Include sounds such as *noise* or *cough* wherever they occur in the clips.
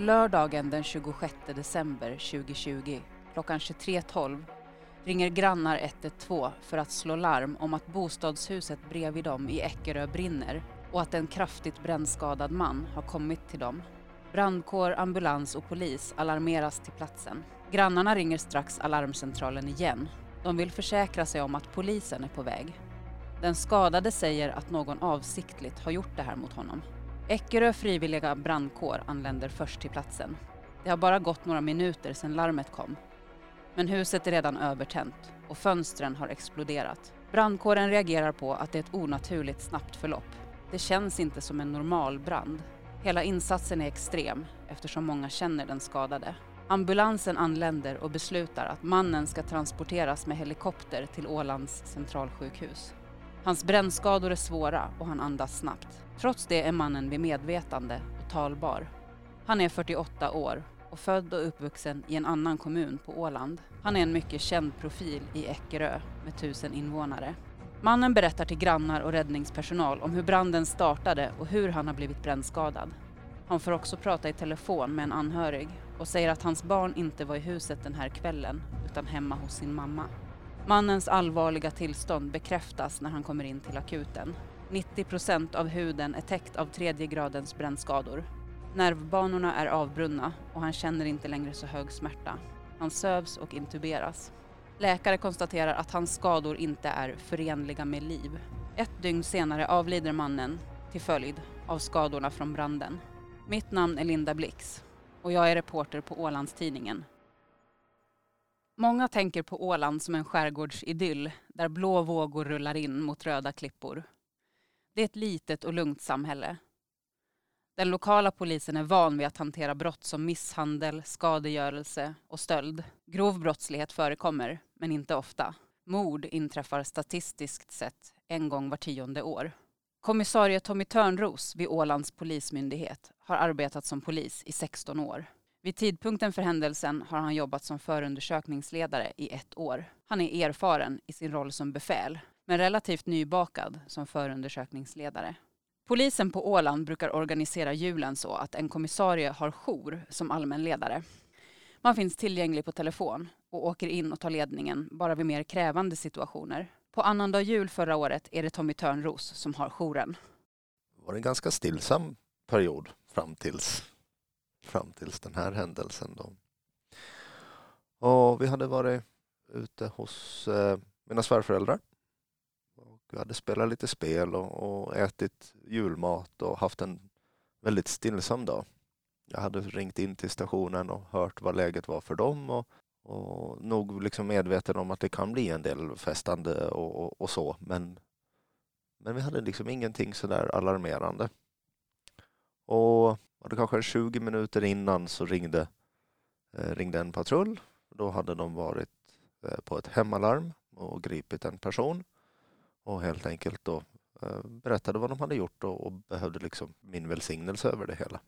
Lördagen den 26 december 2020 klockan 23.12 ringer grannar 112 för att slå larm om att bostadshuset bredvid dem i Eckerö brinner och att en kraftigt brännskadad man har kommit till dem. Brandkår, ambulans och polis alarmeras till platsen. Grannarna ringer strax alarmcentralen igen. De vill försäkra sig om att polisen är på väg. Den skadade säger att någon avsiktligt har gjort det här mot honom. Eckerö frivilliga brandkår anländer först till platsen. Det har bara gått några minuter sedan larmet kom. Men huset är redan övertänt och fönstren har exploderat. Brandkåren reagerar på att det är ett onaturligt snabbt förlopp. Det känns inte som en normal brand. Hela insatsen är extrem eftersom många känner den skadade. Ambulansen anländer och beslutar att mannen ska transporteras med helikopter till Ålands centralsjukhus. Hans brännskador är svåra och han andas snabbt. Trots det är mannen vid medvetande och talbar. Han är 48 år och född och uppvuxen i en annan kommun på Åland. Han är en mycket känd profil i Eckerö med tusen invånare. Mannen berättar till grannar och räddningspersonal om hur branden startade och hur han har blivit brännskadad. Han får också prata i telefon med en anhörig och säger att hans barn inte var i huset den här kvällen utan hemma hos sin mamma. Mannens allvarliga tillstånd bekräftas när han kommer in till akuten. 90 procent av huden är täckt av tredje gradens brännskador. Nervbanorna är avbrunna och han känner inte längre så hög smärta. Han sövs och intuberas. Läkare konstaterar att hans skador inte är förenliga med liv. Ett dygn senare avlider mannen till följd av skadorna från branden. Mitt namn är Linda Blix och jag är reporter på Ålandstidningen. Många tänker på Åland som en skärgårdsidyll där blå vågor rullar in mot röda klippor. Det är ett litet och lugnt samhälle. Den lokala polisen är van vid att hantera brott som misshandel, skadegörelse och stöld. Grov brottslighet förekommer, men inte ofta. Mord inträffar statistiskt sett en gång var tionde år. Kommissarie Tommy Törnros vid Ålands polismyndighet har arbetat som polis i 16 år. Vid tidpunkten för händelsen har han jobbat som förundersökningsledare i ett år. Han är erfaren i sin roll som befäl, men relativt nybakad som förundersökningsledare. Polisen på Åland brukar organisera julen så att en kommissarie har jour som allmänledare. Man finns tillgänglig på telefon och åker in och tar ledningen bara vid mer krävande situationer. På annandag jul förra året är det Tommy Törnros som har jouren. Det var en ganska stillsam period fram tills, fram tills den här händelsen. Då. Och vi hade varit ute hos eh, mina svärföräldrar. Vi hade spelat lite spel och, och ätit julmat och haft en väldigt stillsam dag. Jag hade ringt in till stationen och hört vad läget var för dem och, och nog liksom medveten om att det kan bli en del festande och, och, och så men, men vi hade liksom ingenting sådär alarmerande. Och var det kanske 20 minuter innan så ringde, eh, ringde en patrull. Då hade de varit eh, på ett hemalarm och gripit en person och helt enkelt då eh, berättade vad de hade gjort och, och behövde liksom min välsignelse över det hela.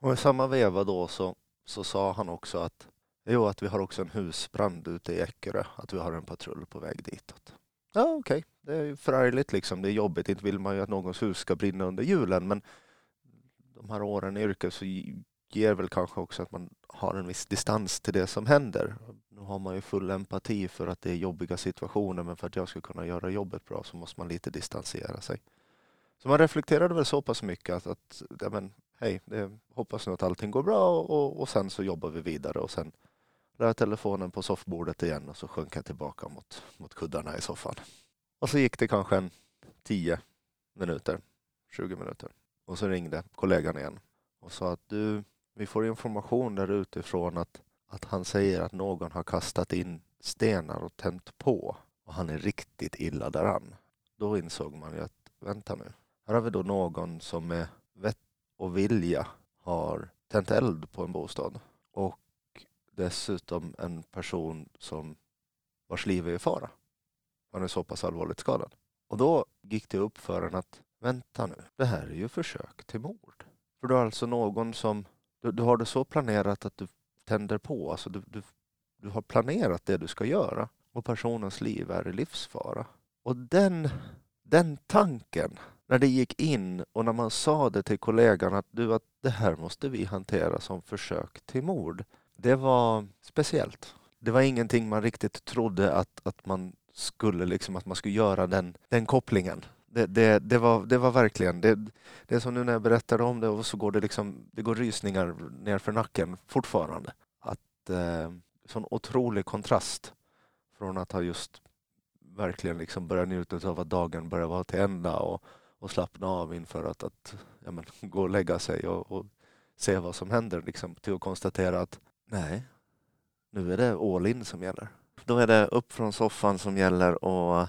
Och i samma veva då så, så sa han också att jo, att vi har också en husbrand ute i Eckerö, att vi har en patrull på väg ditåt. Ja, okej, okay. det är förargligt liksom. Det är jobbigt. Inte vill man ju att någons hus ska brinna under julen, men de här åren i yrket så ger väl kanske också att man har en viss distans till det som händer. Nu har man ju full empati för att det är jobbiga situationer, men för att jag ska kunna göra jobbet bra så måste man lite distansera sig. Så man reflekterade väl så pass mycket att, att ja, men, hej, det, hoppas nu att allting går bra och, och sen så jobbar vi vidare och sen la jag telefonen på soffbordet igen och så sjönk jag tillbaka mot, mot kuddarna i soffan. Och så gick det kanske en 10 minuter, 20 minuter. Och så ringde kollegan igen och sa att du, vi får information där utifrån att, att han säger att någon har kastat in stenar och tänt på och han är riktigt illa däran. Då insåg man ju att vänta nu, här har vi då någon som med vett och vilja har tänt eld på en bostad och dessutom en person som vars liv är i fara. Han är så pass allvarligt skadad. Och då gick det upp för en att vänta nu, det här är ju försök till mord. För du har alltså någon som, du, du har det så planerat att du tänder på, alltså du, du, du har planerat det du ska göra och personens liv är i livsfara. Och den, den tanken när det gick in och när man sa det till kollegan att du, att det här måste vi hantera som försök till mord. Det var speciellt. Det var ingenting man riktigt trodde att, att man skulle liksom att man skulle göra den, den kopplingen. Det, det, det, var, det var verkligen, det, det är som nu när jag berättar om det och så går det liksom, det går rysningar ner för nacken fortfarande. Att eh, sån otrolig kontrast från att ha just verkligen liksom börjat njuta av att dagen börjar vara till ända och, och slappna av inför att, att ja, men, *laughs* gå och lägga sig och, och se vad som händer liksom, till att konstatera att nej, nu är det all in som gäller. Då är det upp från soffan som gäller och,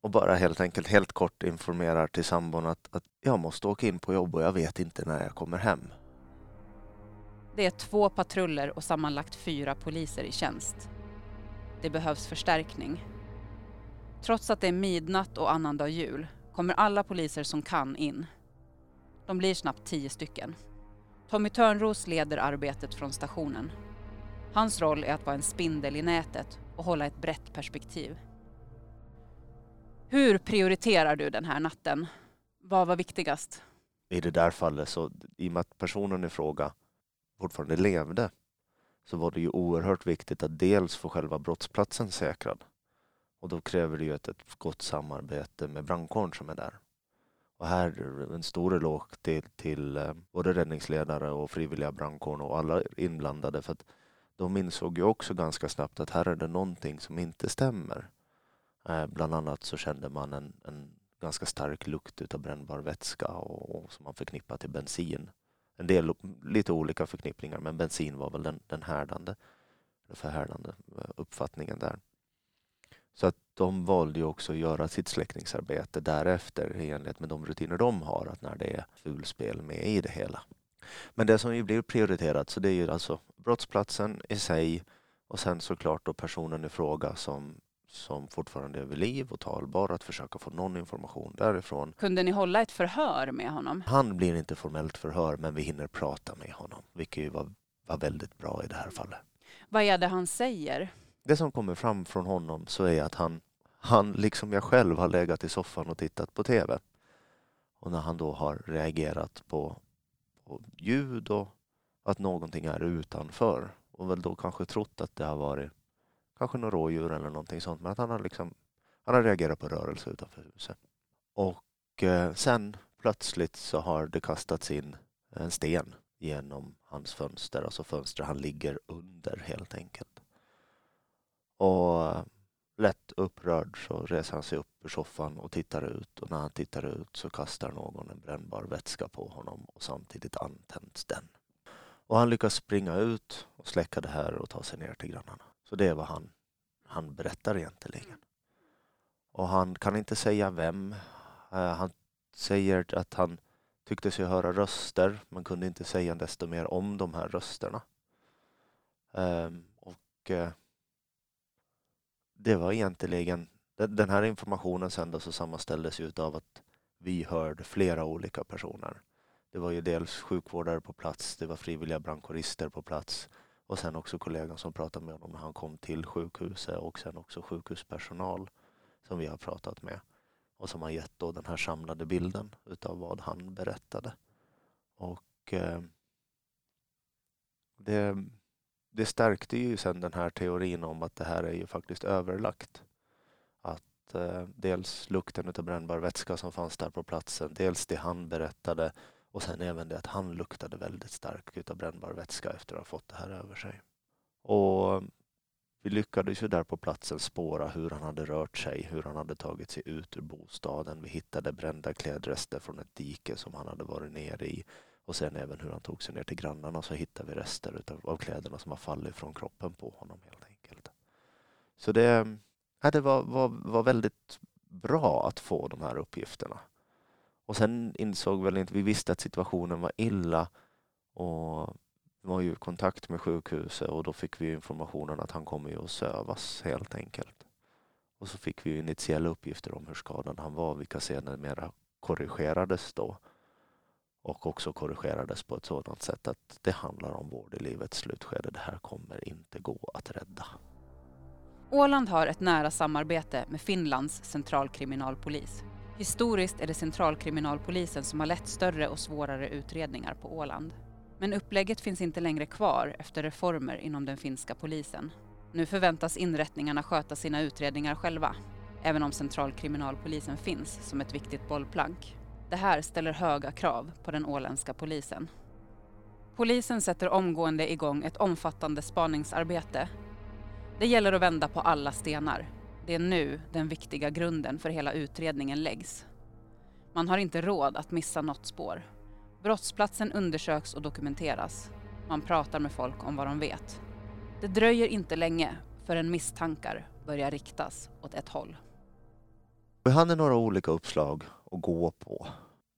och bara helt enkelt helt kort informerar till sambon att, att jag måste åka in på jobb och jag vet inte när jag kommer hem. Det är två patruller och sammanlagt fyra poliser i tjänst. Det behövs förstärkning. Trots att det är midnatt och annandag jul kommer alla poliser som kan in. De blir snabbt tio stycken. Tommy Törnros leder arbetet från stationen. Hans roll är att vara en spindel i nätet och hålla ett brett perspektiv. Hur prioriterar du den här natten? Vad var viktigast? I det där fallet, så, i och med att personen i fråga fortfarande levde, så var det ju oerhört viktigt att dels få själva brottsplatsen säkrad. Och då kräver det ju ett, ett gott samarbete med brandkåren som är där. Och här en stor eloge till, till eh, både räddningsledare och frivilliga brandkåren och alla inblandade för att de insåg ju också ganska snabbt att här är det någonting som inte stämmer. Eh, bland annat så kände man en, en ganska stark lukt utav brännbar vätska och, och som man förknippar till bensin. En del lite olika förknippningar men bensin var väl den, den härdande, förhärdande eh, uppfattningen där. Så att de valde ju också att göra sitt släckningsarbete därefter i enlighet med de rutiner de har, att när det är fulspel med i det hela. Men det som ju blir prioriterat, så det är ju alltså brottsplatsen i sig och sen såklart då personen i fråga som, som fortfarande är vid liv och talbar, att försöka få någon information därifrån. Kunde ni hålla ett förhör med honom? Han blir inte formellt förhör, men vi hinner prata med honom, vilket ju var, var väldigt bra i det här fallet. Vad är det han säger? Det som kommer fram från honom så är att han, han liksom jag själv har legat i soffan och tittat på TV. Och när han då har reagerat på, på ljud och att någonting är utanför och väl då kanske trott att det har varit kanske några rådjur eller någonting sånt men att han har liksom han har reagerat på rörelse utanför huset. Och eh, sen plötsligt så har det kastats in en sten genom hans fönster, alltså fönster han ligger under helt enkelt. Och eh, lätt upprörd så reser han sig upp ur soffan och tittar ut och när han tittar ut så kastar någon en brännbar vätska på honom och samtidigt antänds den. Och han lyckas springa ut och släcka det här och ta sig ner till grannarna. Så det är vad han, han berättar egentligen. Och han kan inte säga vem. Eh, han säger att han tyckte sig höra röster men kunde inte säga desto mer om de här rösterna. Ehm, och eh, det var egentligen, den här informationen sen då så sammanställdes ju av att vi hörde flera olika personer. Det var ju dels sjukvårdare på plats, det var frivilliga brandkårister på plats och sen också kollegan som pratade med honom när han kom till sjukhuset och sen också sjukhuspersonal som vi har pratat med och som har gett då den här samlade bilden utav vad han berättade. Och eh, det, det stärkte ju sen den här teorin om att det här är ju faktiskt överlagt. Att eh, dels lukten av brännbar vätska som fanns där på platsen, dels det han berättade och sen även det att han luktade väldigt starkt utav brännbar vätska efter att ha fått det här över sig. Och eh, vi lyckades ju där på platsen spåra hur han hade rört sig, hur han hade tagit sig ut ur bostaden. Vi hittade brända klädrester från ett dike som han hade varit nere i och sen även hur han tog sig ner till grannarna så hittade vi rester utav, av kläderna som har fallit från kroppen på honom helt enkelt. Så det, eh, ja, det var, var, var väldigt bra att få de här uppgifterna. Och sen insåg väl inte, vi visste att situationen var illa och var ju i kontakt med sjukhuset och då fick vi informationen att han kommer ju att sövas helt enkelt. Och så fick vi initiella uppgifter om hur skadad han var, vilka sedermera korrigerades då och också korrigerades på ett sådant sätt att det handlar om vård i livets slutskede. Det här kommer inte gå att rädda. Åland har ett nära samarbete med Finlands centralkriminalpolis. Historiskt är det centralkriminalpolisen som har lett större och svårare utredningar på Åland. Men upplägget finns inte längre kvar efter reformer inom den finska polisen. Nu förväntas inrättningarna sköta sina utredningar själva, även om centralkriminalpolisen finns som ett viktigt bollplank. Det här ställer höga krav på den åländska polisen. Polisen sätter omgående igång ett omfattande spaningsarbete. Det gäller att vända på alla stenar. Det är nu den viktiga grunden för hela utredningen läggs. Man har inte råd att missa något spår. Brottsplatsen undersöks och dokumenteras. Man pratar med folk om vad de vet. Det dröjer inte länge förrän misstankar börjar riktas åt ett håll. Vi hade några olika uppslag att gå på.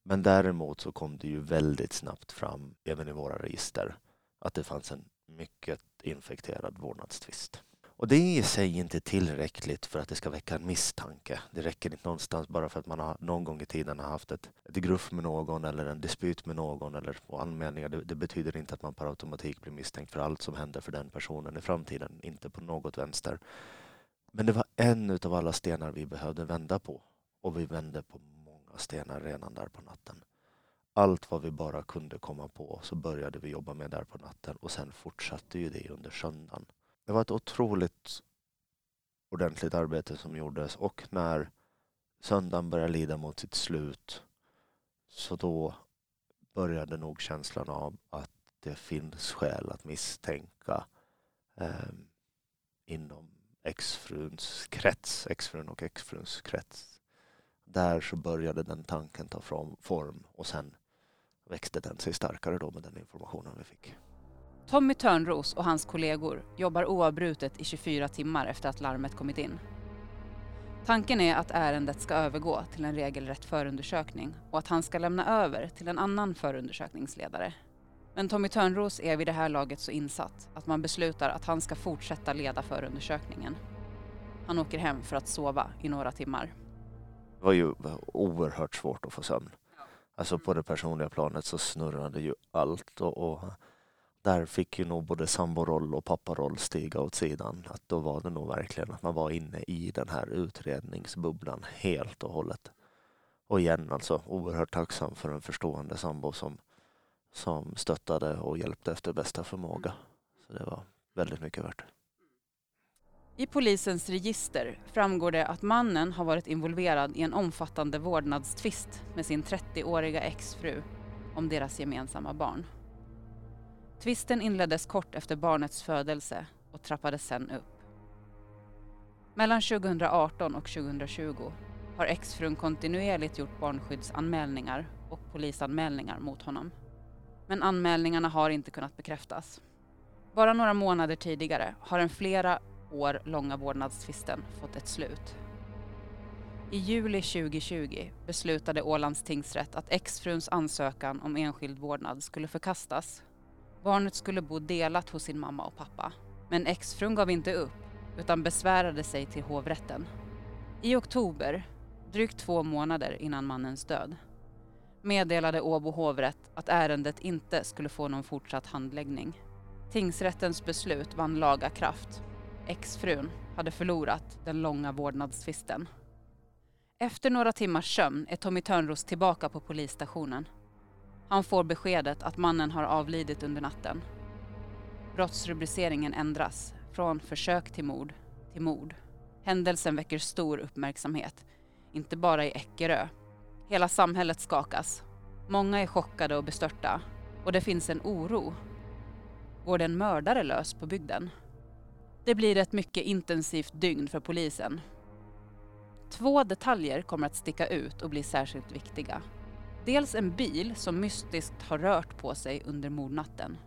Men däremot så kom det ju väldigt snabbt fram, även i våra register, att det fanns en mycket infekterad vårdnadstvist. Och det är i sig inte tillräckligt för att det ska väcka en misstanke. Det räcker inte någonstans bara för att man har någon gång i tiden har haft ett, ett gruff med någon eller en dispyt med någon eller anmälningar. Det, det, betyder inte att man per automatik blir misstänkt för allt som händer för den personen i framtiden. Inte på något vänster. Men det var en av alla stenar vi behövde vända på. Och vi vände på många stenar redan där på natten. Allt vad vi bara kunde komma på så började vi jobba med där på natten och sen fortsatte ju det under söndagen. Det var ett otroligt ordentligt arbete som gjordes och när söndagen började lida mot sitt slut så då började nog känslan av att det finns skäl att misstänka eh, inom exfruns krets, exfrun och exfruns krets. Där så började den tanken ta form och sen växte den sig starkare då med den informationen vi fick. Tommy Törnros och hans kollegor jobbar oavbrutet i 24 timmar efter att larmet kommit in. Tanken är att ärendet ska övergå till en regelrätt förundersökning och att han ska lämna över till en annan förundersökningsledare. Men Tommy Törnros är vid det här laget så insatt att man beslutar att han ska fortsätta leda förundersökningen. Han åker hem för att sova i några timmar. Det var ju oerhört svårt att få sömn. Alltså på det personliga planet så snurrade ju allt och, och där fick ju nog både samboroll och papparoll stiga åt sidan. Att då var det nog verkligen att man var inne i den här utredningsbubblan helt och hållet. Och igen alltså oerhört tacksam för en förstående sambo som, som stöttade och hjälpte efter bästa förmåga. Så det var väldigt mycket värt. I polisens register framgår det att mannen har varit involverad i en omfattande vårdnadstvist med sin 30-åriga exfru om deras gemensamma barn. Tvisten inleddes kort efter barnets födelse och trappades sen upp. Mellan 2018 och 2020 har exfrun kontinuerligt gjort barnskyddsanmälningar och polisanmälningar mot honom. Men anmälningarna har inte kunnat bekräftas. Bara några månader tidigare har den flera år långa vårdnadstvisten fått ett slut. I juli 2020 beslutade Ålands tingsrätt att exfruns ansökan om enskild vårdnad skulle förkastas Barnet skulle bo delat hos sin mamma och pappa. Men exfrun gav inte upp utan besvärade sig till hovrätten. I oktober, drygt två månader innan mannens död, meddelade Åbo hovrätt att ärendet inte skulle få någon fortsatt handläggning. Tingsrättens beslut vann laga kraft. Exfrun hade förlorat den långa vårdnadstvisten. Efter några timmars sömn är Tommy Törnros tillbaka på polisstationen. Han får beskedet att mannen har avlidit under natten. Brottsrubriceringen ändras från försök till mord till mord. Händelsen väcker stor uppmärksamhet, inte bara i Eckerö. Hela samhället skakas. Många är chockade och bestörta och det finns en oro. Går det en mördare lös på bygden? Det blir ett mycket intensivt dygn för polisen. Två detaljer kommer att sticka ut och bli särskilt viktiga. Dels en bil som mystiskt har rört på sig under mordnatten.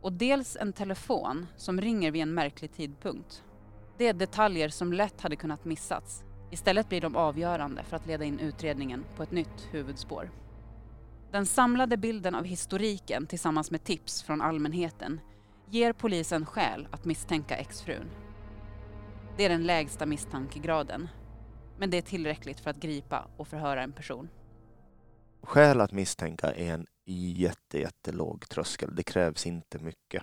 Och dels en telefon som ringer vid en märklig tidpunkt. Det är detaljer som lätt hade kunnat missats. Istället blir de avgörande för att leda in utredningen på ett nytt huvudspår. Den samlade bilden av historiken tillsammans med tips från allmänheten ger polisen skäl att misstänka exfrun. Det är den lägsta misstankegraden, men det är tillräckligt för att gripa och förhöra en person. Skäl att misstänka är en jätte, jättelåg tröskel. Det krävs inte mycket.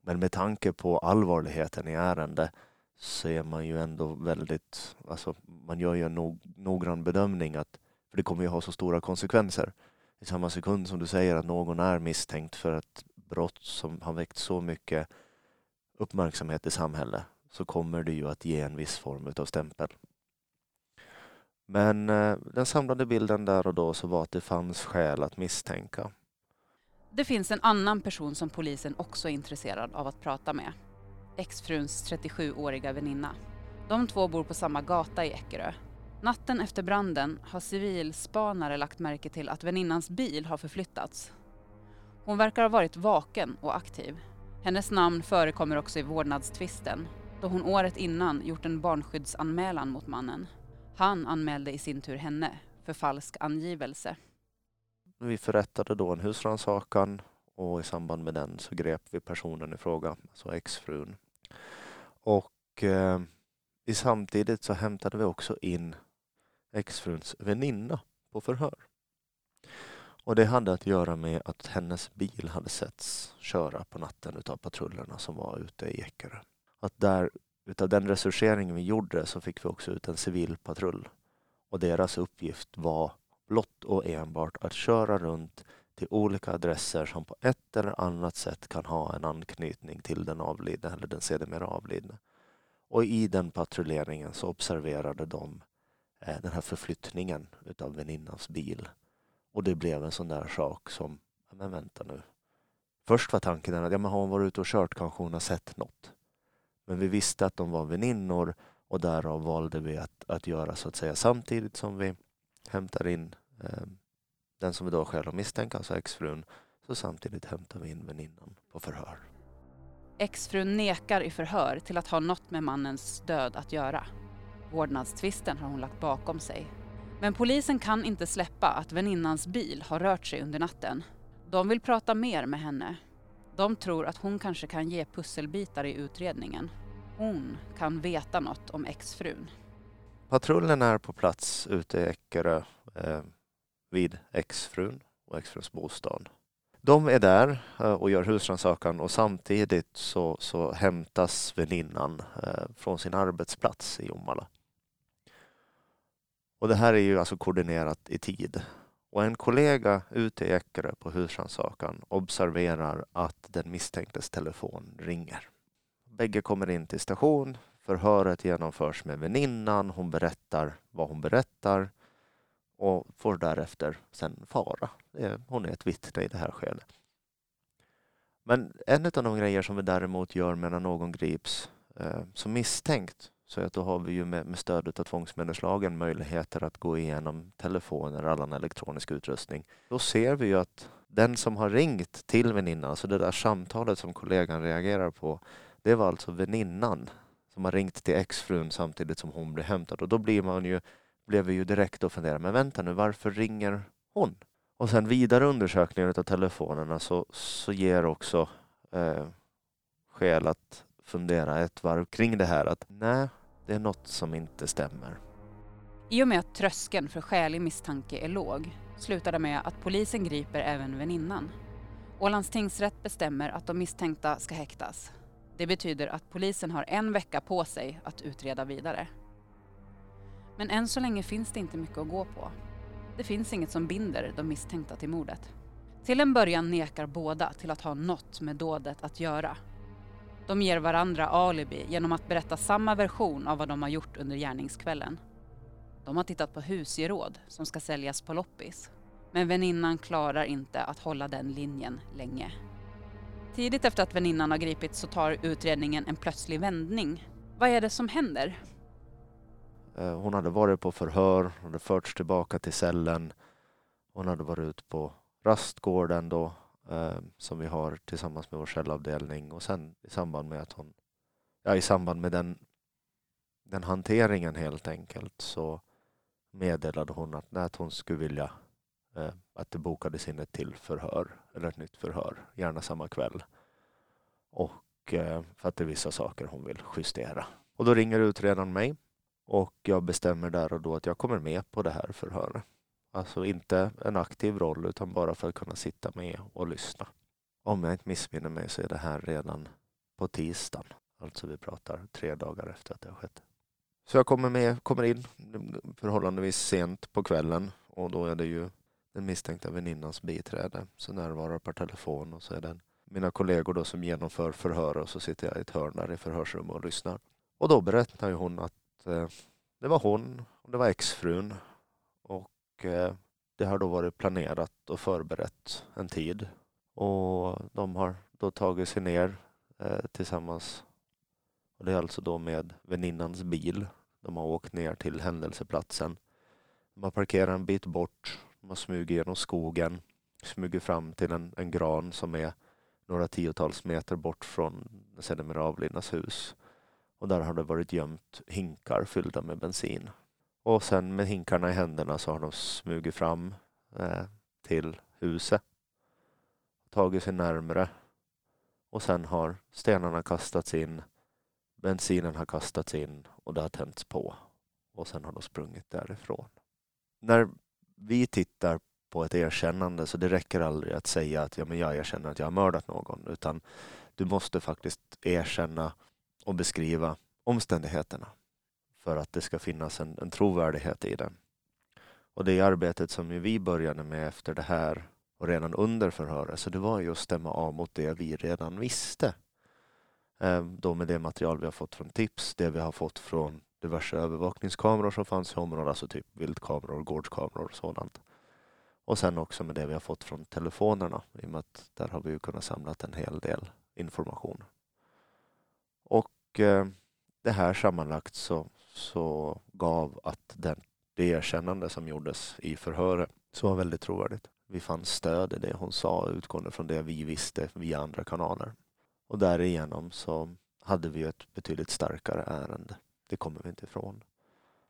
Men med tanke på allvarligheten i ärendet så är man ju ändå väldigt, alltså man gör ju en noggrann bedömning att, för det kommer ju ha så stora konsekvenser. I samma sekund som du säger att någon är misstänkt för ett brott som har väckt så mycket uppmärksamhet i samhället så kommer det ju att ge en viss form av stämpel. Men eh, den samlade bilden där och då så var att det fanns skäl att misstänka. Det finns en annan person som polisen också är intresserad av att prata med. Exfruns 37-åriga väninna. De två bor på samma gata i Eckerö. Natten efter branden har civilspanare lagt märke till att väninnans bil har förflyttats. Hon verkar ha varit vaken och aktiv. Hennes namn förekommer också i vårdnadstvisten då hon året innan gjort en barnskyddsanmälan mot mannen. Han anmälde i sin tur henne för falsk angivelse. Vi förrättade då en husrannsakan och i samband med den så grep vi personen i fråga, alltså exfrun. Och eh, i samtidigt så hämtade vi också in exfruns väninna på förhör. Och det hade att göra med att hennes bil hade setts köra på natten utav patrullerna som var ute i Ekerö. Att där, utav den resurseringen vi gjorde så fick vi också ut en civil patrull. Och deras uppgift var blott och enbart att köra runt till olika adresser som på ett eller annat sätt kan ha en anknytning till den avlidne eller den sedermera avlidne. Och i den patrulleringen så observerade de eh, den här förflyttningen utav väninnans bil. Och det blev en sån där sak som, men vänta nu. Först var tanken att ja, men har hon varit ute och kört kanske hon har sett något. Men vi visste att de var väninnor och därav valde vi att, att göra så att säga samtidigt som vi hämtar in eh, den som vi då själv misstänker, alltså exfrun, så samtidigt hämtar vi in väninnan på förhör. Exfrun nekar i förhör till att ha något med mannens död att göra. Vårdnadstvisten har hon lagt bakom sig. Men polisen kan inte släppa att väninnans bil har rört sig under natten. De vill prata mer med henne. De tror att hon kanske kan ge pusselbitar i utredningen. Hon kan veta något om exfrun. Patrullen är på plats ute i Eckerö eh, vid exfrun och exfruns bostad. De är där eh, och gör husrannsakan och samtidigt så, så hämtas väninnan eh, från sin arbetsplats i Jomala. Och det här är ju alltså koordinerat i tid. Och en kollega ute i Eckerö på husrannsakan observerar att den misstänktes telefon ringer. Bägge kommer in till station. Förhöret genomförs med väninnan. Hon berättar vad hon berättar och får därefter sen fara. Hon är ett vittne i det här skedet. Men en av de grejer som vi däremot gör medan någon grips eh, som misstänkt så att då har vi ju med, med stöd av tvångsmedelslagen möjligheter att gå igenom telefoner och annan elektronisk utrustning. Då ser vi ju att den som har ringt till väninnan, alltså det där samtalet som kollegan reagerar på, det var alltså väninnan som har ringt till exfrun samtidigt som hon blir hämtad. Och då blir man ju, blev vi ju direkt och funderar, men vänta nu, varför ringer hon? Och sen vidare undersökningar av telefonerna så, så ger också eh, skäl att fundera ett varv kring det här att nej, det är något som inte stämmer. I och med att tröskeln för skälig misstanke är låg slutar det med att polisen griper även väninnan. Ålands tingsrätt bestämmer att de misstänkta ska häktas. Det betyder att polisen har en vecka på sig att utreda vidare. Men än så länge finns det inte mycket att gå på. Det finns inget som binder de misstänkta till mordet. Till en början nekar båda till att ha något med dådet att göra de ger varandra alibi genom att berätta samma version av vad de har gjort under gärningskvällen. De har tittat på husgeråd som ska säljas på loppis. Men väninnan klarar inte att hålla den linjen länge. Tidigt efter att väninnan har gripits så tar utredningen en plötslig vändning. Vad är det som händer? Eh, hon hade varit på förhör, hon hade förts tillbaka till cellen. Hon hade varit ute på rastgården då eh, som vi har tillsammans med vår källavdelning. och sen i samband med att hon, ja i samband med den, den hanteringen helt enkelt så meddelade hon att, att hon skulle vilja eh, att det bokades in ett till förhör eller ett nytt förhör, gärna samma kväll. Och eh, för att det är vissa saker hon vill justera. Och då ringer utredaren mig och jag bestämmer där och då att jag kommer med på det här förhöret. Alltså inte en aktiv roll utan bara för att kunna sitta med och lyssna. Om jag inte missminner mig så är det här redan på tisdagen. Alltså vi pratar tre dagar efter att det har skett. Så jag kommer, med, kommer in förhållandevis sent på kvällen och då är det ju den misstänkta väninnans biträde som närvarar per telefon och så är det mina kollegor då som genomför förhör och så sitter jag i ett hörn där i förhörsrummet och lyssnar. Och då berättar ju hon att eh, det var hon och det var exfrun Eh, det har då varit planerat och förberett en tid och de har då tagit sig ner eh, tillsammans och det är alltså då med väninnans bil. De har åkt ner till händelseplatsen. De har parkerat en bit bort. De har smugit genom skogen. Smugit fram till en, en gran som är några tiotals meter bort från sedermera Avlinas hus. Och där har det varit gömt hinkar fyllda med bensin. Och sen med hinkarna i händerna så har de smugit fram eh, till huset. Tagit sig närmre. Och sen har stenarna kastats in Bensinen har kastats in och det har tänts på och sen har de sprungit därifrån. När vi tittar på ett erkännande så det räcker aldrig att säga att ja, men jag erkänner att jag har mördat någon utan du måste faktiskt erkänna och beskriva omständigheterna för att det ska finnas en, en trovärdighet i den. Och det arbetet som vi började med efter det här och redan under förhöret så det var just att stämma av mot det vi redan visste ehm, då med det material vi har fått från tips, det vi har fått från diverse övervakningskameror som fanns i området, alltså typ viltkameror, gårdskameror och sådant. Och sen också med det vi har fått från telefonerna i och med att där har vi ju kunnat samla en hel del information. Och ehm, det här sammanlagt så, så gav att den, det erkännande som gjordes i förhöret så var väldigt trovärdigt. Vi fann stöd i det hon sa utgående från det vi visste via andra kanaler. Och därigenom så hade vi ett betydligt starkare ärende. Det kommer vi inte ifrån.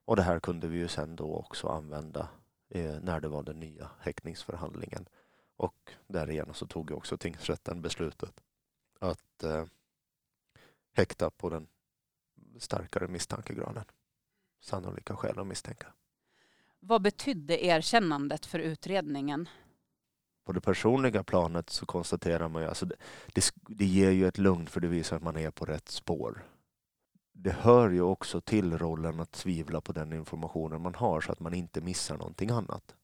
Och det här kunde vi ju sen då också använda eh, när det var den nya häktningsförhandlingen. Och därigenom så tog ju också tingsrätten beslutet att eh, häkta på den starkare misstankegraden. Sannolika skäl att misstänka. Vad betydde erkännandet för utredningen? på det personliga planet så konstaterar man ju, alltså det, det, det ger ju ett lugn för det visar att man är på rätt spår. Det hör ju också till rollen att tvivla på den informationen man har så att man inte missar någonting annat.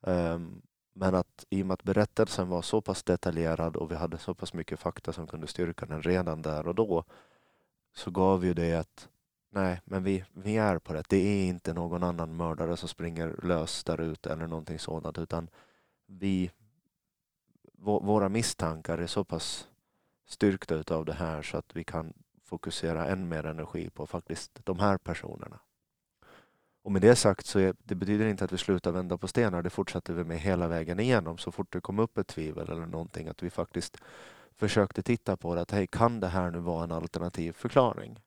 Um, men att i och med att berättelsen var så pass detaljerad och vi hade så pass mycket fakta som kunde styrka den redan där och då så gav ju det att nej, men vi, vi är på rätt. Det är inte någon annan mördare som springer lös där ute eller någonting sådant utan vi, våra misstankar är så pass styrkta utav det här så att vi kan fokusera än mer energi på faktiskt de här personerna. Och med det sagt så är, det betyder inte att vi slutar vända på stenar. Det fortsätter vi med hela vägen igenom. Så fort det kom upp ett tvivel eller någonting att vi faktiskt försökte titta på det. Att hej, kan det här nu vara en alternativ förklaring?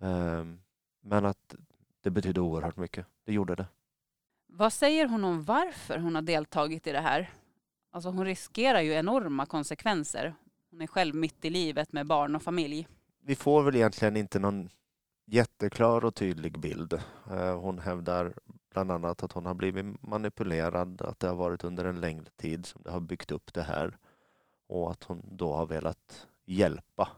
Um, men att det betydde oerhört mycket. Det gjorde det. Vad säger hon om varför hon har deltagit i det här? Alltså hon riskerar ju enorma konsekvenser. Hon är själv mitt i livet med barn och familj. Vi får väl egentligen inte någon jätteklar och tydlig bild. Eh, hon hävdar bland annat att hon har blivit manipulerad, att det har varit under en längre tid som det har byggt upp det här och att hon då har velat hjälpa.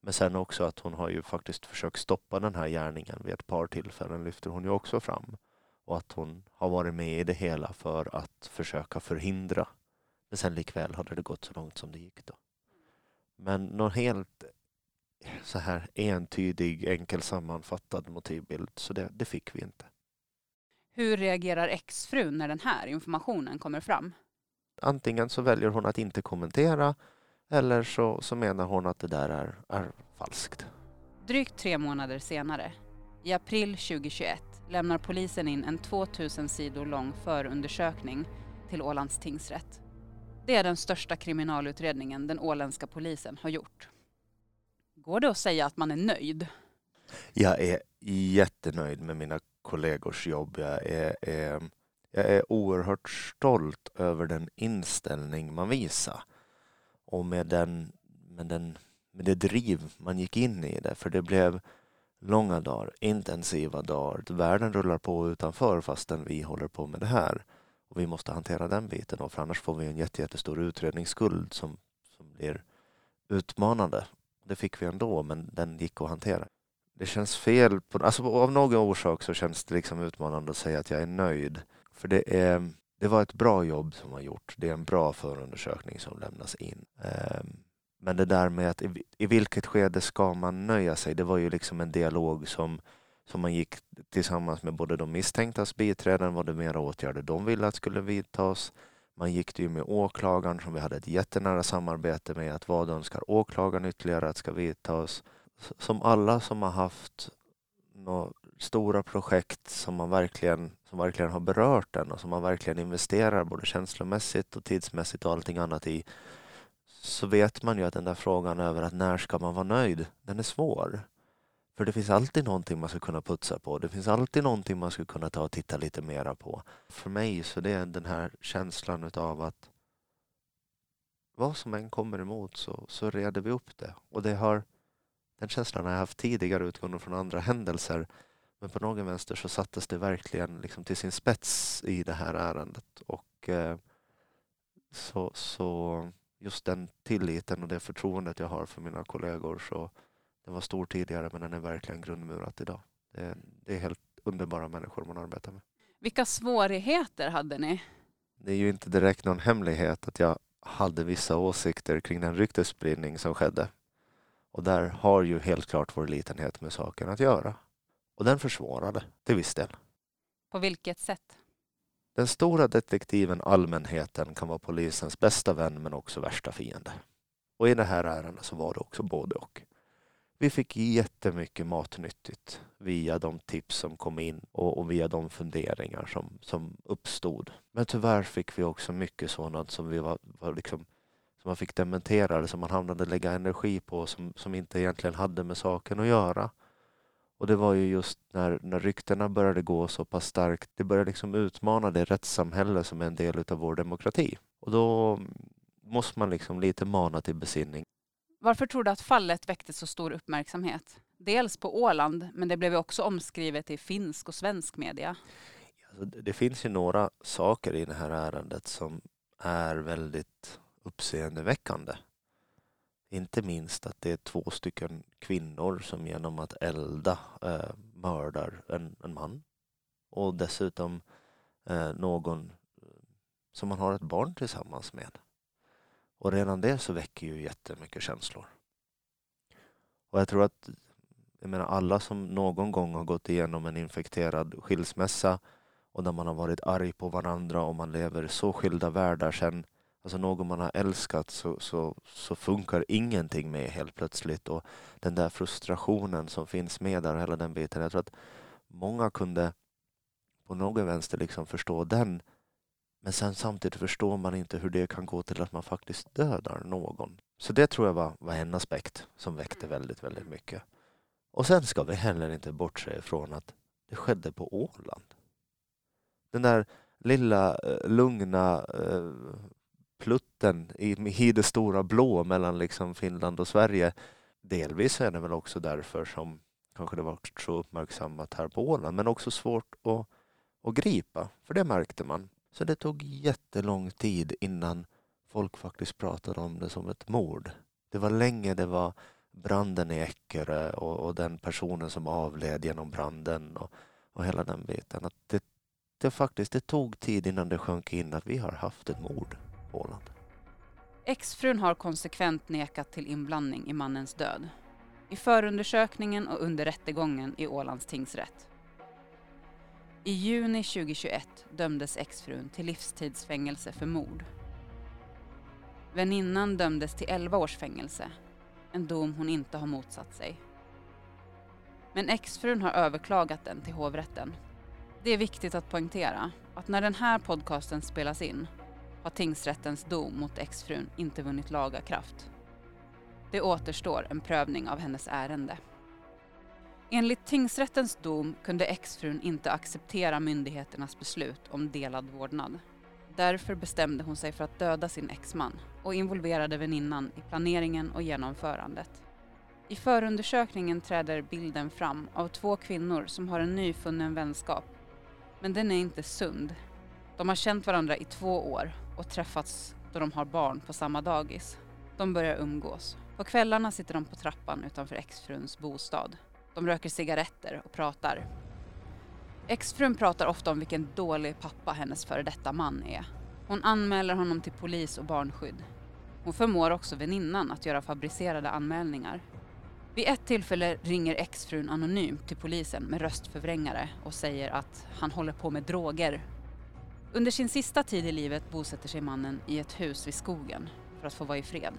Men sen också att hon har ju faktiskt försökt stoppa den här gärningen vid ett par tillfällen lyfter hon ju också fram och att hon har varit med i det hela för att försöka förhindra. Men sen likväl hade det gått så långt som det gick då. Men någon helt så här entydig, enkel sammanfattad motivbild, så det, det fick vi inte. Hur reagerar exfrun när den här informationen kommer fram? Antingen så väljer hon att inte kommentera eller så, så menar hon att det där är, är falskt. Drygt tre månader senare, i april 2021, lämnar polisen in en 2000 sidor lång förundersökning till Ålands tingsrätt. Det är den största kriminalutredningen den åländska polisen har gjort. Går det att säga att man är nöjd? Jag är jättenöjd med mina kollegors jobb. Jag är, är, jag är oerhört stolt över den inställning man visar och med, den, med, den, med det driv man gick in i det. För det blev långa dagar, intensiva dagar. Världen rullar på utanför fastän vi håller på med det här. Och vi måste hantera den biten för annars får vi en jättestor utredningsskuld som, som blir utmanande. Det fick vi ändå, men den gick att hantera. Det känns fel. På, alltså av någon orsak så känns det liksom utmanande att säga att jag är nöjd. För det, är, det var ett bra jobb som var gjort. Det är en bra förundersökning som lämnas in. Ehm, men det där med att i, i vilket skede ska man nöja sig? Det var ju liksom en dialog som, som man gick tillsammans med både de misstänktas biträden, vad det mera åtgärder de ville att skulle vidtas. Man gick det ju med åklagaren som vi hade ett jättenära samarbete med. att Vad önskar åklagaren ytterligare att ska vidtas? Som alla som har haft några stora projekt som man verkligen, som verkligen har berört den och som man verkligen investerar både känslomässigt och tidsmässigt och allting annat i så vet man ju att den där frågan över att när ska man vara nöjd, den är svår. För det finns alltid någonting man ska kunna putsa på. Det finns alltid någonting man ska kunna ta och titta lite mera på. För mig så det är den här känslan utav att vad som än kommer emot så, så reder vi upp det. Och det har, den känslan har jag haft tidigare utgående från andra händelser. Men på någon vänster så sattes det verkligen liksom till sin spets i det här ärendet. Och eh, så, så just den tilliten och det förtroendet jag har för mina kollegor så den var stor tidigare men den är verkligen grundmurat idag. Det är, det är helt underbara människor man arbetar med. Vilka svårigheter hade ni? Det är ju inte direkt någon hemlighet att jag hade vissa åsikter kring den ryktesspridning som skedde. Och där har ju helt klart vår litenhet med saken att göra. Och den försvårade till viss del. På vilket sätt? Den stora detektiven allmänheten kan vara polisens bästa vän men också värsta fiende. Och i det här ärendet så var det också både och. Vi fick jättemycket matnyttigt via de tips som kom in och, och, via de funderingar som, som uppstod. Men tyvärr fick vi också mycket sådant som vi var, var liksom, som man fick dementera, som man hamnade lägga energi på som, som inte egentligen hade med saken att göra. Och det var ju just när, när ryktena började gå så pass starkt, det började liksom utmana det rättssamhälle som är en del av vår demokrati. Och då måste man liksom lite mana till besinning. Varför tror du att fallet väckte så stor uppmärksamhet? Dels på Åland, men det blev också omskrivet i finsk och svensk media. Alltså, det finns ju några saker i det här ärendet som är väldigt uppseendeväckande. Inte minst att det är två stycken kvinnor som genom att elda eh, mördar en, en man. Och dessutom eh, någon eh, som man har ett barn tillsammans med. Och redan det så väcker ju jättemycket känslor. Och jag tror att jag menar, alla som någon gång har gått igenom en infekterad skilsmässa och där man har varit arg på varandra och man lever så skilda världar sen alltså någon man har älskat så, så, så funkar ingenting med helt plötsligt och den där frustrationen som finns med där, hela den biten. Jag tror att många kunde på någon vänster liksom förstå den men sen samtidigt förstår man inte hur det kan gå till att man faktiskt dödar någon. Så det tror jag var, var en aspekt som väckte väldigt, väldigt mycket. Och sen ska vi heller inte bortse ifrån att det skedde på Åland. Den där lilla eh, lugna eh, plutten i, i det stora blå mellan liksom Finland och Sverige. Delvis är det väl också därför som kanske det var så uppmärksammat här på Åland, men också svårt att, att gripa, för det märkte man. Så det tog jättelång tid innan folk faktiskt pratade om det som ett mord. Det var länge det var branden i Eckerö och, och den personen som avled genom branden och, och hela den biten. Att det, det faktiskt det tog tid innan det sjönk in att vi har haft ett mord Åland. Exfrun har konsekvent nekat till inblandning i mannens död. I förundersökningen och under rättegången i Ålands tingsrätt. I juni 2021 dömdes exfrun till livstidsfängelse för mord. Väninnan dömdes till 11 års fängelse, en dom hon inte har motsatt sig. Men exfrun har överklagat den till hovrätten. Det är viktigt att poängtera att när den här podcasten spelas in har tingsrättens dom mot exfrun inte vunnit laga kraft. Det återstår en prövning av hennes ärende. Enligt tingsrättens dom kunde exfrun inte acceptera myndigheternas beslut om delad vårdnad. Därför bestämde hon sig för att döda sin exman och involverade väninnan i planeringen och genomförandet. I förundersökningen träder bilden fram av två kvinnor som har en nyfunnen vänskap. Men den är inte sund. De har känt varandra i två år och träffats då de har barn på samma dagis. De börjar umgås. På kvällarna sitter de på trappan utanför exfruns bostad. De röker cigaretter och pratar. Exfrun pratar ofta om vilken dålig pappa hennes före detta man är. Hon anmäler honom till polis och barnskydd. Hon förmår också väninnan att göra fabricerade anmälningar. Vid ett tillfälle ringer exfrun anonymt till polisen med röstförvrängare och säger att han håller på med droger. Under sin sista tid i livet bosätter sig mannen i ett hus vid skogen för att få vara i fred.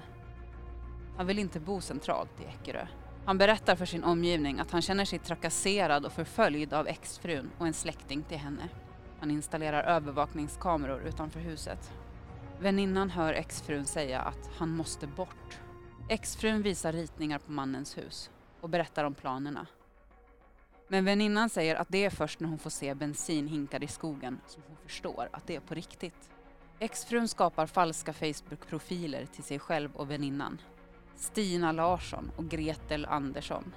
Han vill inte bo centralt i Eckerö. Han berättar för sin omgivning att han känner sig trakasserad och förföljd av exfrun och en släkting till henne. Han installerar övervakningskameror utanför huset. Väninnan hör exfrun säga att han måste bort. Exfrun visar ritningar på mannens hus och berättar om planerna. Men väninnan säger att det är först när hon får se bensinhinkar i skogen som hon förstår att det är på riktigt. Exfrun skapar falska Facebook-profiler till sig själv och väninnan. Stina Larsson och Gretel Andersson.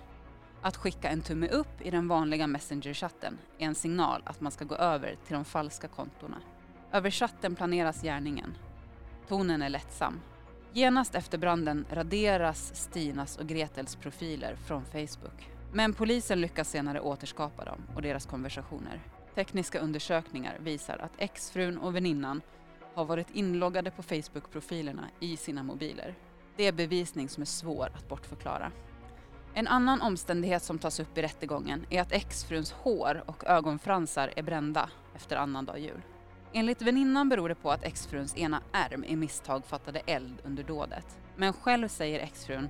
Att skicka en tumme upp i den vanliga Messenger-chatten är en signal att man ska gå över till de falska kontona. Över chatten planeras gärningen. Tonen är lättsam. Genast efter branden raderas Stinas och Gretels profiler från Facebook. Men polisen lyckas senare återskapa dem och deras konversationer. Tekniska undersökningar visar att exfrun och väninnan har varit inloggade på Facebook-profilerna i sina mobiler. Det är bevisning som är svår att bortförklara. En annan omständighet som tas upp i rättegången är att exfruns hår och ögonfransar är brända efter annandag jul. Enligt väninnan beror det på att exfruns ena ärm i misstag fattade eld under dådet. Men själv säger exfrun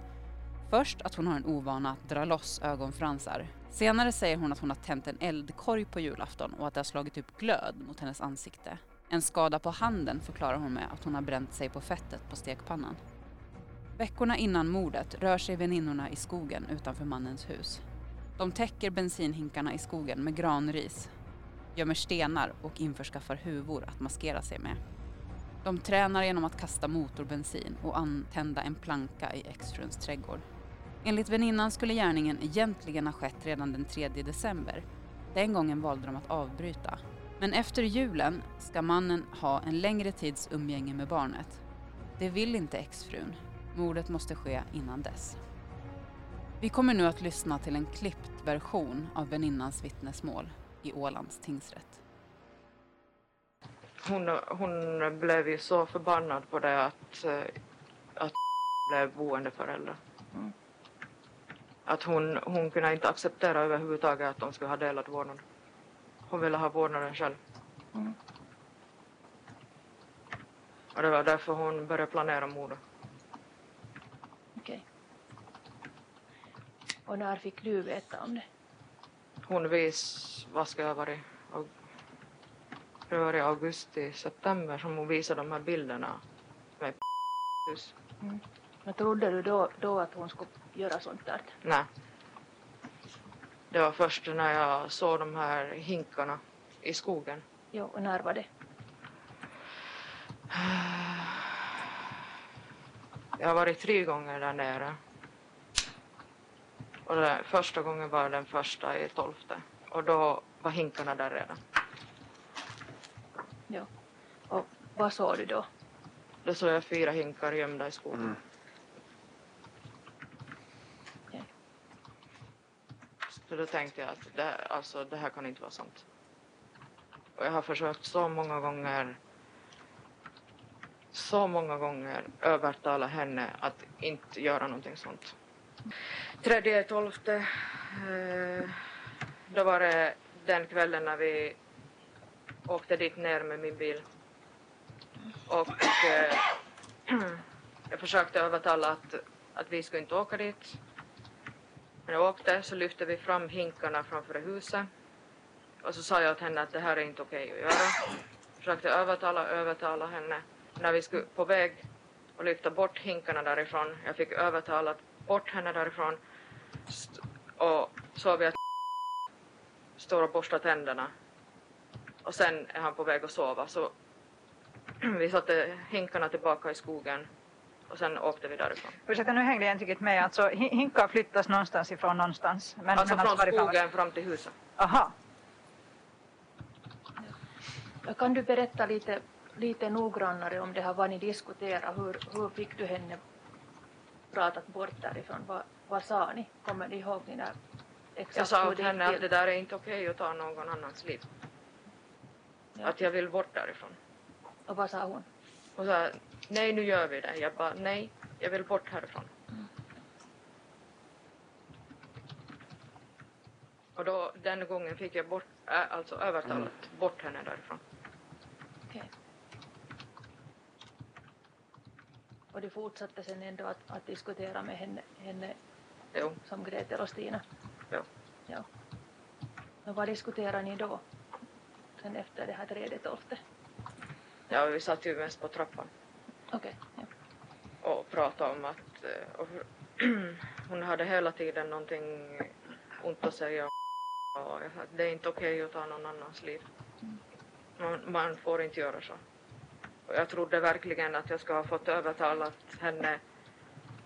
först att hon har en ovana att dra loss ögonfransar. Senare säger hon att hon har tänt en eldkorg på julafton och att det har slagit upp glöd mot hennes ansikte. En skada på handen förklarar hon med att hon har bränt sig på fettet på stekpannan. Veckorna innan mordet rör sig väninnorna i skogen utanför mannens hus. De täcker bensinhinkarna i skogen med granris, gömmer stenar och införskaffar huvor att maskera sig med. De tränar genom att kasta motorbensin och antända en planka i exfruns trädgård. Enligt väninnan skulle gärningen egentligen ha skett redan den 3 december. Den gången valde de att avbryta. Men efter julen ska mannen ha en längre tids umgänge med barnet. Det vill inte exfrun, Mordet måste ske innan dess. Vi kommer nu att lyssna till en klippt version av väninnans vittnesmål i Ålands tingsrätt. Hon, hon blev ju så förbannad på det att, eh, att blev boendeförälder. Mm. Att hon, hon kunde inte acceptera överhuvudtaget att de skulle ha delad vårdnad. Hon ville ha vårdnaden själv. Mm. Och det var därför hon började planera mordet. Och när fick du veta om det? Hon vis, vad ska jag varit, det var i augusti, september som hon visade de här bilderna med. Mm. Men trodde du då, då att hon skulle göra sånt där? Nej. Det var först när jag såg de här hinkarna i skogen. Jo, och när var det? Jag har varit tre gånger där nere. Och det, första gången var den första i tolfte och då var hinkarna där redan. Ja. Och vad såg du då? Då såg jag fyra hinkar gömda i skogen. Mm. För då tänkte jag att det, alltså, det här kan inte vara sant. Och jag har försökt så många gånger så många gånger övertala henne att inte göra någonting sånt. Tredje tolfte, eh, då var det den kvällen när vi åkte dit ner med min bil. Och eh, *clears throat* jag försökte övertala att, att vi skulle inte åka dit. När jag åkte så lyfte vi fram hinkarna framför huset. Och så sa jag åt henne att det här är inte okej okay att göra. Försökte övertala, övertala henne. När vi skulle på väg att lyfta bort hinkarna därifrån, jag fick övertala bort henne därifrån och såg vi att står och borstar tänderna. Och sen är han på väg att sova så *clears throat* vi satte hinkarna tillbaka i skogen och sen åkte vi därifrån. Ursäkta, nu hängde jag inte riktigt med. Alltså hinkar flyttas någonstans ifrån någonstans? Men, alltså men från skogen fram till huset. Aha. Kan du berätta lite, lite noggrannare om det här vad ni diskuterar? Hur, hur fick du henne pratat bort därifrån? Vad, vad sa ni? Kommer ni ihåg ni där exakt Jag sa åt henne att det där är inte okej att ta någon annans liv. Ja. Att jag vill bort därifrån. Och vad sa hon? Och så här, nej nu gör vi det. Jag bara, nej, jag vill bort härifrån. Och då, den gången fick jag bort, äh, alltså övertalat bort henne därifrån. Okej. Och du fortsatte sen ändå att, att diskutera med henne, henne Jo, som Gretel och Stina? jo. Ja. Men vad diskuterar ni då? Sen efter det här tredje tolfte? Ja, vi satt ju mest på trappan Okej, ja. och pratade om att eh, och, *clears throat* hon hade hela tiden någonting ont att säga och att det är inte okej att ta någon annans liv. Man, man får inte göra så. Och jag trodde verkligen att jag ska ha fått övertalat henne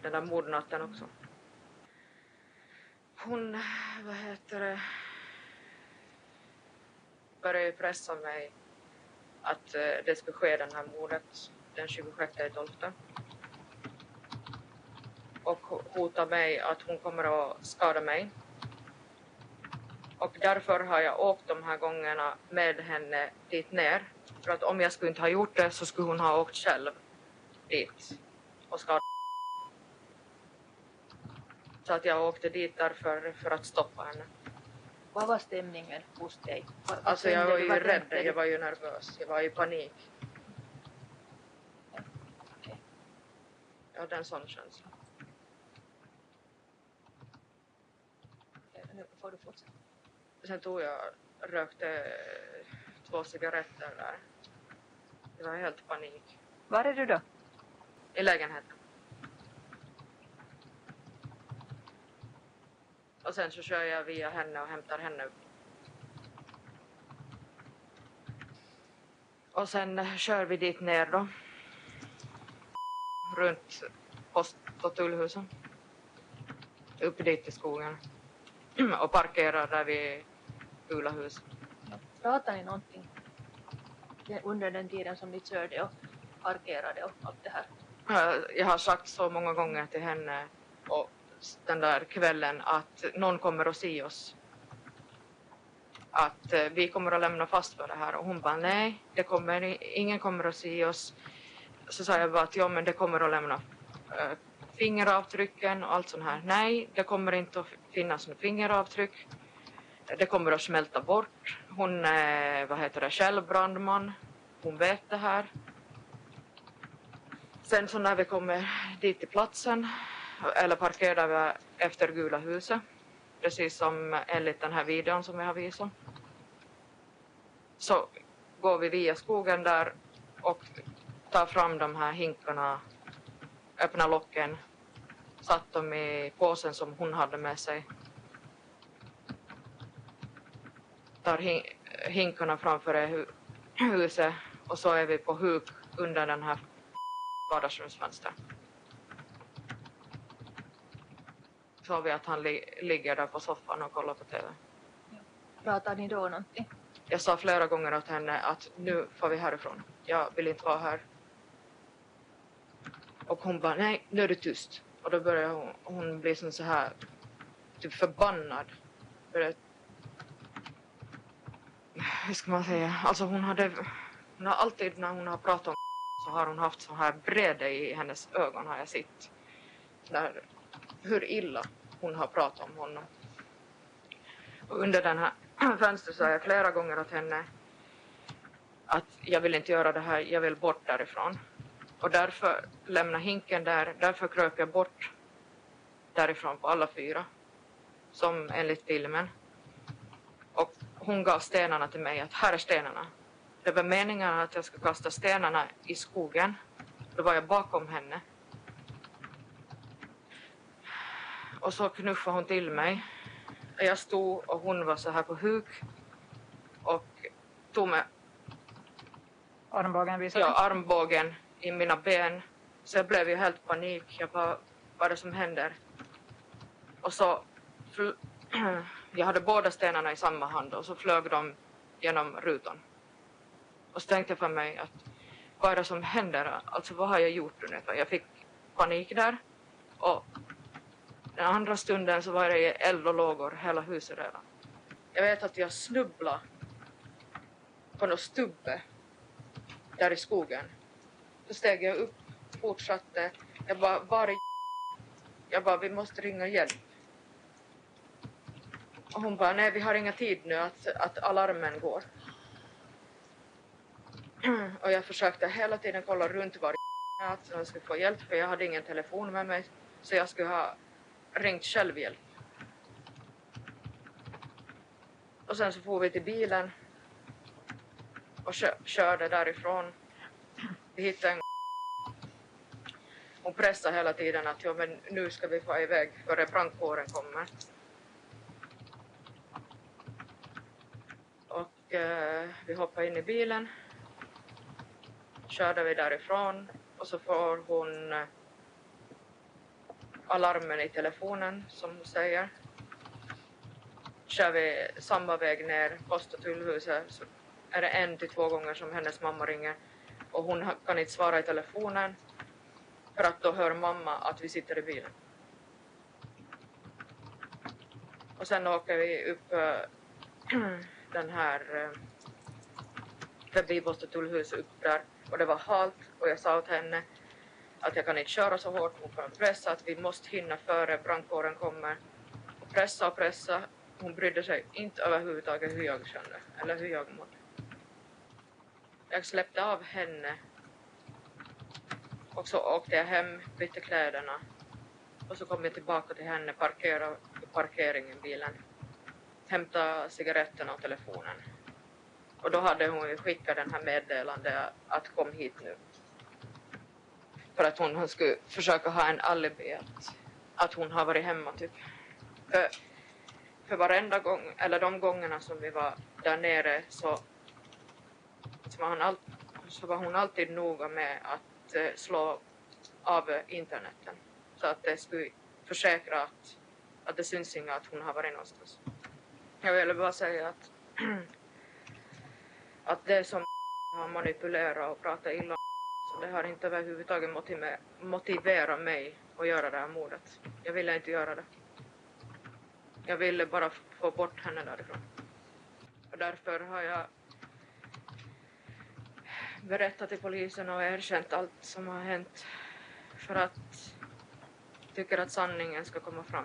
den där mordnatten också. Hon, vad heter det, började pressa mig att eh, det skulle ske den här mordet den 26 12. Och hota mig att hon kommer att skada mig. Och därför har jag åkt de här gångerna med henne dit ner. För att om jag skulle inte ha gjort det så skulle hon ha åkt själv dit och skadat Så att jag åkte dit därför för att stoppa henne. Vad var stämningen hos dig? Vad, Alltså jag var ju rädd, jag var ju nervös, jag var i panik. Okej. Jag hade en sån känsla. Okej, Nu får du fortsätta. Sen tog jag, rökte två cigaretter där. Det var helt panik. Var är du då? I lägenheten. Och sen så kör jag via henne och hämtar henne. Och sen eh, kör vi dit ner då. Runt post och tullhusen. Upp dit i skogen. *clears throat* Och parkerar där vid Gula hus. Pratade ni någonting under den tiden som ni körde och parkerade och allt det här? Jag- har sagt så många gånger till henne och den där kvällen att någon kommer att se oss. Att eh, vi kommer att lämna fast för det här och hon bara nej, det kommer, ingen kommer att se oss. Så sa jag bara att ja men det kommer att lämna äh, fingeravtrycken och allt sånt här. Nej, det kommer inte att finnas några fingeravtryck. Det kommer att smälta bort. Hon är, vad heter det, själv brandman. Hon vet det här. Sen så när vi kommer dit till platsen, eller parkerar vi efter Gula huset, precis som enligt den här videon som jag har visat, så går vi via skogen där och tar fram de här hinkarna, öppnar locken, satt dem i påsen som hon hade med sig. Tar hin- hinkarna framför hu- huset och så är vi på huk under den här vardagsrumsfönster. Så vi att han li- ligger där på soffan och kollar på TV. Pratade ni då någonting? Jag sa flera gånger åt henne att nu får vi härifrån. Jag vill inte vara här. Och hon bara, nej, nu är du tyst. Och då börjar hon, hon bli som så här, typ förbannad. Började, hur ska man säga, alltså hon hade, hon har alltid när hon har pratat om så har hon haft så här bredde i hennes ögon har jag sett. Där, hur illa hon har pratat om honom. Och under den här *clears throat* fönstret sa jag flera gånger åt henne att jag vill inte göra det här, jag vill bort därifrån. Och därför lämna hinken där, därför kröp jag bort därifrån på alla fyra. Som enligt filmen. Och hon gav stenarna till mig, att här är stenarna. Det var meningen att jag skulle kasta stenarna i skogen. Då var jag bakom henne. Och så knuffade hon till mig. Jag stod och hon var så här på huk och tog med Armbågen ja, armbågen i mina ben. Så jag blev ju helt panik. Jag bara, vad är det som händer? Och så, *clears throat* jag hade båda stenarna i samma hand och så flög de genom rutan. Och så tänkte jag för mig att vad är det som händer? Alltså vad har jag gjort nu? Jag fick panik där. Och den andra stunden så var det eld och lågor hela huset redan. Jag vet att jag snubblade på något stubbe där i skogen. Då steg jag upp, fortsatte. Jag bara, var är *laughs* Jag bara, vi måste ringa hjälp. Och hon bara, nej vi har inga tid nu att, att alarmen går. *clears throat* Och jag försökte hela tiden kolla runt var *laughs* att jag skulle få hjälp för jag hade ingen telefon med mig så jag skulle ha ringt självhjälp. Och sen så får vi till bilen och kö körde därifrån. Vi hittade en Hon pressade hela tiden att ja, men nu ska vi få iväg före brandkåren kommer. Och eh, vi hoppade in i bilen. Körde vi därifrån och så får hon eh, alarmen i telefonen som hon säger. Kör vi samma väg ner, post och tullhuset, så är det en till två gånger som hennes mamma ringer och hon kan inte svara i telefonen för att då hör mamma att vi sitter i bilen. Och sen åker vi upp äh, *clears throat* den här äh, förbi Båstad tullhus upp där och det var halt och jag sa åt henne att jag kan inte köra så hårt, hon kan pressa att vi måste hinna före brandkåren kommer. Och pressa och pressa, hon brydde sig inte överhuvudtaget hur jag kände eller hur jag mådde. Jag släppte av henne och så åkte jag hem, bytte kläderna och så kom jag tillbaka till henne, parkerade i parkeringen bilen, hämtade cigaretterna och telefonen. Och då hade hon ju skickat den här meddelandet att kom hit nu. För att hon skulle försöka ha en alibi att, att hon har varit hemma typ. För, för varenda gång, eller de gångerna som vi var där nere så, så, var, hon all, så var hon alltid noga med att eh, slå av interneten. Så att det skulle försäkra att, att det syns inga att hon har varit någonstans. Jag ville bara säga att, *clears throat* att det som har manipulerat och pratat illa så det har inte överhuvudtaget motiverat mig att göra det här mordet. Jag ville inte göra det. Jag ville bara få bort henne därifrån. Och därför har jag berättat till polisen och erkänt allt som har hänt för att jag tycker att sanningen ska komma fram.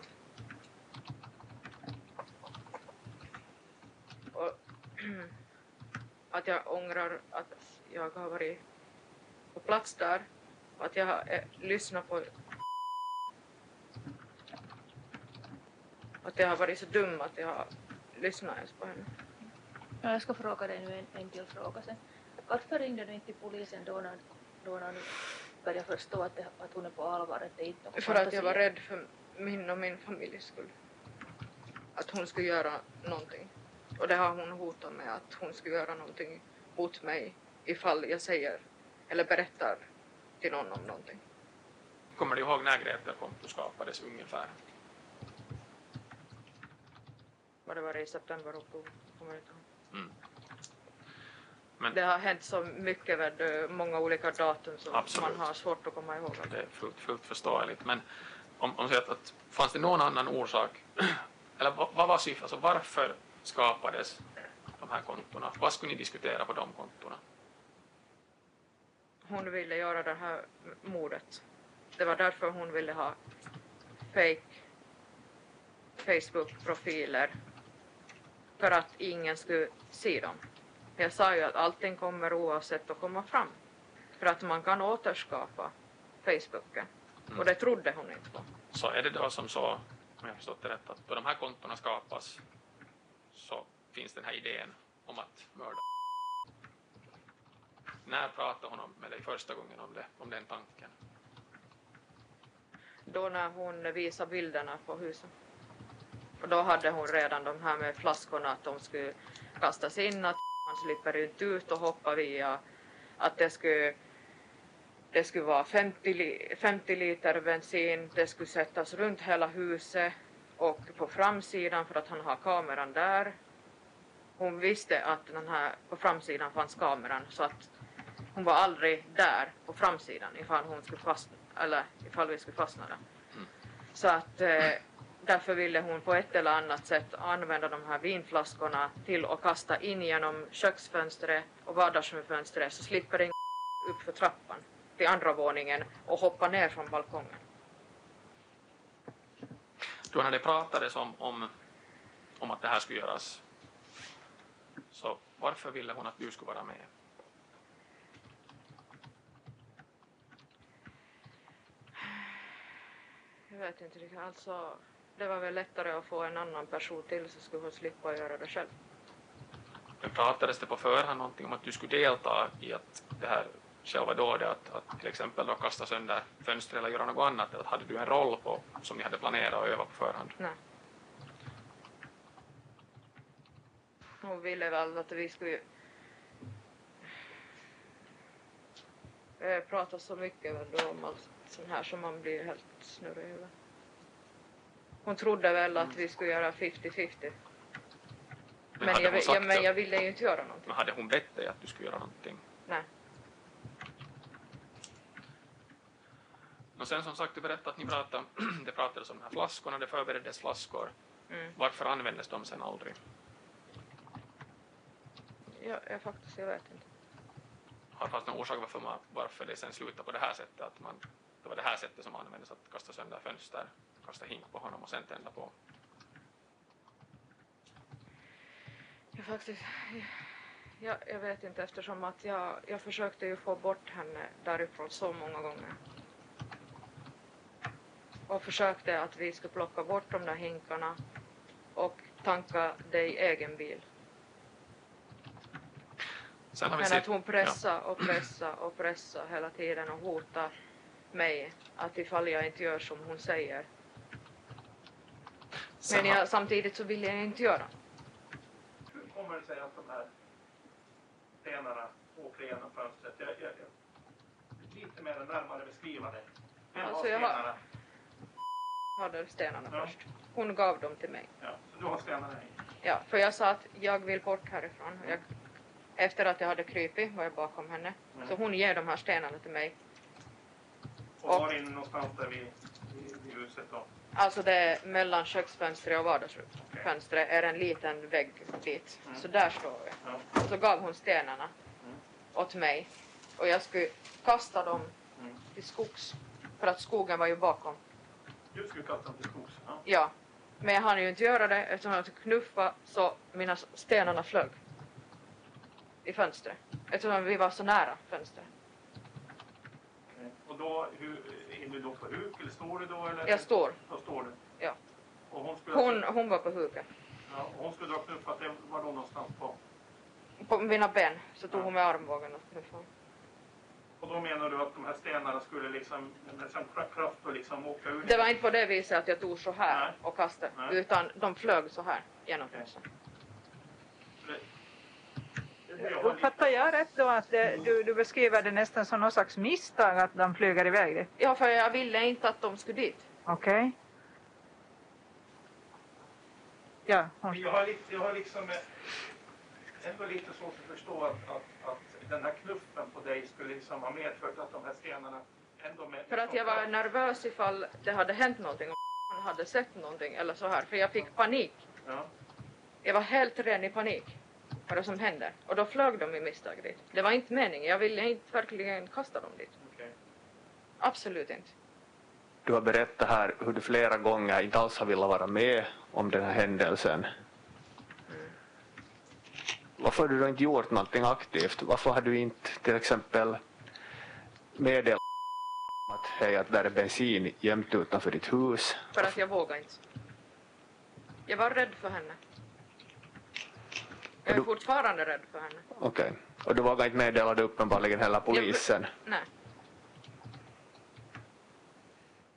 Och *clears throat* att jag ångrar att jag har varit på plats där och att jag har eh, lyssnat på att jag har varit så dum att jag har lyssnat ens på henne. Jag ska fråga dig nu en, en till fråga sen. Varför ringde du inte polisen då när, då när du började förstå att, det, att hon är på allvar? Att det inte för att jag var rädd för min och min familjs skull. Att hon skulle göra någonting. Och det har hon hotat med att hon skulle göra någonting mot mig ifall jag säger eller berättar till någon om någonting. Kommer du ihåg när Gretel-konto skapades ungefär? Vad det var i september, oktober, kommer inte ihåg. Mm. Men, det har hänt så mycket med många olika datum som absolut. man har svårt att komma ihåg. Det är fullt, fullt förståeligt. Men om, om säger att fanns det någon annan orsak, *clears throat* eller vad, vad var syftet, alltså varför skapades de här kontona? Vad skulle ni diskutera på de kontona? hon ville göra det här mordet. Det var därför hon ville ha fake Facebook-profiler för att ingen skulle se dem. Jag sa ju att allting kommer oavsett att komma fram för att man kan återskapa Facebooken mm. och det trodde hon inte på. Så är det då som så, om jag förstått det rätt, att då de här kontona skapas så finns den här idén om att mörda när pratade hon med dig första gången om, det, om den tanken? Då när hon visade bilderna på huset. Och då hade hon redan de här med flaskorna att de skulle kastas in, att slipper inte ut och hoppa via, att det skulle det skulle vara 50, 50 liter bensin, det skulle sättas runt hela huset och på framsidan för att han har kameran där. Hon visste att den här, på framsidan fanns kameran så att hon var aldrig där på framsidan ifall, hon skulle fastna, eller ifall vi skulle fastna där. Mm. Så att eh, därför ville hon på ett eller annat sätt använda de här vinflaskorna till att kasta in genom köksfönstret och vardagsrumsfönstret så slipper den upp för trappan till andra våningen och hoppa ner från balkongen. Då när det pratades om, om, om att det här skulle göras, så varför ville hon att du skulle vara med? Jag vet inte riktigt. Alltså, det var väl lättare att få en annan person till så skulle hon slippa göra det själv. Men pratades det på förhand någonting om att du skulle delta i att det här själva dådet, att, att till exempel då kasta sönder fönster eller göra något annat, eller hade du en roll på, som ni hade planerat och övat på förhand? Nej. Hon ville väl att vi skulle eh, prata så mycket väl då om allt sånt här som man blir helt snurrig över. Hon trodde väl att vi skulle göra 50-50. Men, hade jag, ja, men jag ville ju inte göra någonting. Men hade hon bett dig att du skulle göra någonting? Nej. Och sen som sagt, du berättade att ni pratade, *clears throat* det pratades om de här flaskorna, det förbereddes flaskor. Mm. Varför användes de sen aldrig? Jag, jag faktiskt, jag vet inte. Har det funnits någon orsak varför, man, varför det sen slutade på det här sättet? Att man, det var det här sättet som användes, att kasta sönder fönster, kasta hink på honom och sen tända på. Jag faktiskt, jag, jag vet inte eftersom att jag, jag försökte ju få bort henne därifrån så många gånger. Och försökte att vi skulle plocka bort de där hinkarna och tanka i egen bil. Sen Men att hon pressade och pressade och pressade hela tiden och hotade mig att ifall jag inte gör som hon säger. Men jag, samtidigt så vill jag inte göra. Hur kommer det sig att de här stenarna åker igenom fönstret? Jag, jag, jag, lite mer närmare beskriva det. Vem Alltså, har jag stenarna? hade stenarna Ja. först. Hon gav dem till mig. Ja, så du har stenarna i? Ja, för jag sa att jag vill bort härifrån. Jag, efter att jag hade krypit var jag bakom henne. Mm. Så hon ger de här stenarna till mig. Och Och- var inne någonstans där vid, vid, vid huset då? Alltså det mellan köksfönstret och vardagsrumsfönstret är en liten väggbit. Mm. Så där står vi. Ja. Så gav hon stenarna Mm. åt mig. Och jag skulle kasta dem Mm. till skogs. För att skogen var ju bakom. Du skulle kasta dem till skogs? Ja. Ja. Men jag hann ju inte göra det eftersom jag knuffade så mina stenarna flög. I fönstret. Eftersom vi var så nära fönstret. Okej. Och då, hur, är du då på huk eller står du då? Eller? Jag står. Då står du? Ja. Och hon skulle, Hon, hon var på huken. ja, och hon skulle då ha knuffat var då någonstans på? På mina ben så tog Ja. hon med armbågen och knuffade. Och då menar du att de här stenarna skulle liksom med sån kraft och liksom åka ut? Det var inte på det viset att jag tog så här Nej. och kastade. Nej. Utan de flög så här genom fönstret. Lite- Uppfattar jag rätt då att det, du, du beskriver det nästan som någon slags misstag att de flyger iväg det? Ja, för jag ville inte att de skulle dit. Okej. Ja, hon, Jag har, lite, jag har liksom eh, ändå lite svårt att förstå att, att, att den här knuffen på dig skulle liksom ha medfört att de här stenarna ändå med... För att jag var nervös ifall det hade hänt någonting. Om han hade sett någonting eller så här. För jag fick panik. Ja, Jag var helt ren i panik. Vad det som hände. Och då flög de i misstag dit. Det var inte meningen. Jag ville inte verkligen kasta dem dit. okej. Absolut inte. Du har berättat här hur du flera gånger inte alls har velat vara med om den här händelsen. Varför har du då inte gjort någonting aktivt? Varför har du inte till exempel meddelat att hej, att där är bensin jämt utanför ditt hus? För att jag vågade inte. Jag var rädd för henne. Jag är du- fortfarande rädd för henne. Okej. Och du vågar inte meddela det uppenbarligen heller polisen? Nej.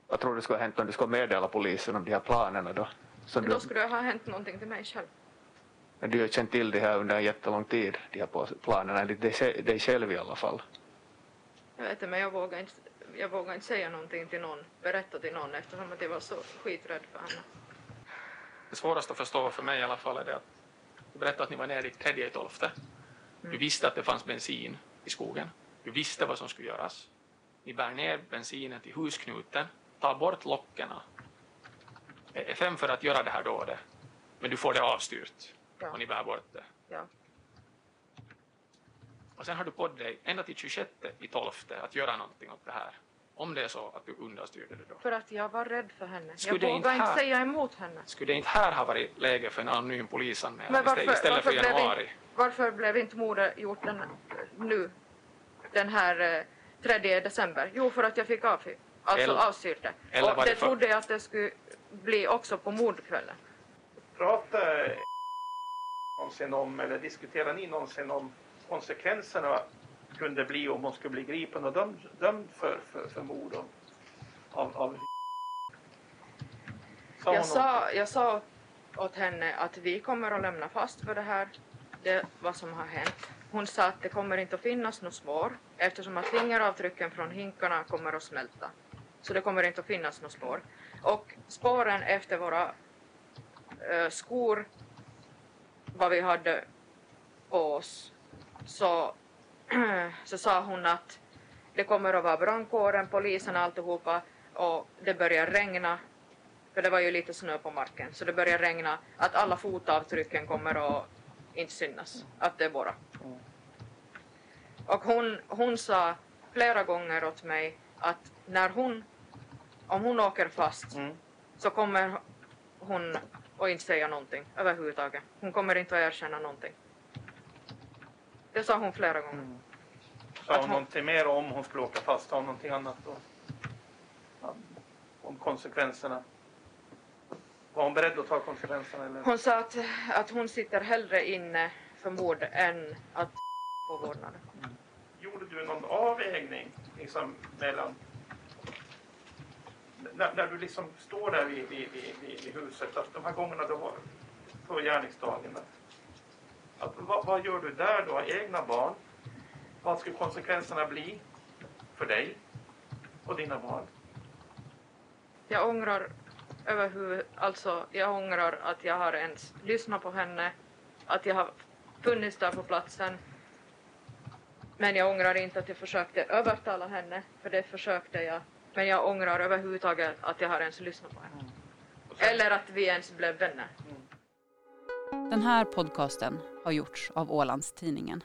Vad tror du skulle ha hänt om du skulle meddela polisen om de här planerna då? Som Men du, då skulle det ha hänt någonting till mig själv. men du har känt till det här under en jättelång tid, de här planerna, enligt dig själv i alla fall. Jag vet inte, men jag vågar inte, jag vågar inte säga någonting till någon, berätta till någon eftersom att jag var så skiträdd för henne. det svåraste att förstå för mig i alla fall är det att du berättade att ni var nere i tredje i tolfte. Du visste att det fanns bensin i skogen. Du visste vad som skulle göras. Ni bär ner bensinen till husknuten, tar bort lockerna är fem för att göra det här dådet, men du får det avstyrt Ja. och ni bär bort det. Ja. Och sen har du på dig ända till 26 i 12 att göra någonting åt det här. Om det är så att du understyrde det då. För att jag var rädd för henne. Skulle jag vågade inte inte här- säga emot henne. Skulle det inte här ha varit läge för en anonym polisanmälan Men varför, istället varför, för blev januari? inte, varför blev inte mordet gjort den, nu, den här eh, 3 december? Jo, för att jag fick av, alltså eller Och det det för- trodde jag att det skulle bli också på mordkvällen. Pratar någonsin om, eller diskuterar ni någonsin om konsekvenserna kunde bli om hon skulle bli gripen och dömd, dömd för, för, för mord av, av, Sa Jag sa, jag sa åt henne att vi kommer att lämna fast för det här, det vad som har hänt. Hon sa att det kommer inte att finnas något spår eftersom att fingeravtrycken från hinkarna kommer att smälta. Så det kommer inte att finnas något spår. Och spåren efter våra eh, skor, vad vi hade på oss, så, *clears throat* så sa hon att det kommer att vara brandkåren, polisen, alltihopa och det börjar regna för det var ju lite snö på marken, så det börjar regna, att alla fotavtrycken kommer att inte synas, att det är våra. Och hon, hon sa flera gånger åt mig att när hon, om hon åker fast, Mm. så kommer hon att inte säga någonting överhuvudtaget. Hon kommer inte att erkänna någonting. Det sa hon flera gånger. Mm. Sa hon hon- någonting mer om hon skulle åka fast? Sa hon någonting annat då? Om konsekvenserna? Var hon beredd att ta konsekvenserna? Eller? Hon sa att, att hon sitter hellre inne för mord än att få vårdnaden. Gjorde du någon avvägning liksom, mellan... När, när du liksom står där vid, vid, vid, vid, vid huset, att de här gångerna du har på gärningsdagen, att, vad, vad gör du där? Du har egna barn. Vad skulle konsekvenserna bli för dig och dina barn? Jag ångrar överhuvud, alltså jag ångrar att jag har ens lyssnat på henne, att jag har funnits där på platsen. Men jag ångrar inte att jag försökte övertala henne, för det försökte jag. Men jag ångrar överhuvudtaget att jag har ens lyssnat på henne. Sen- Eller att vi ens blev vänner. Den här podcasten har gjorts av Ålandstidningen.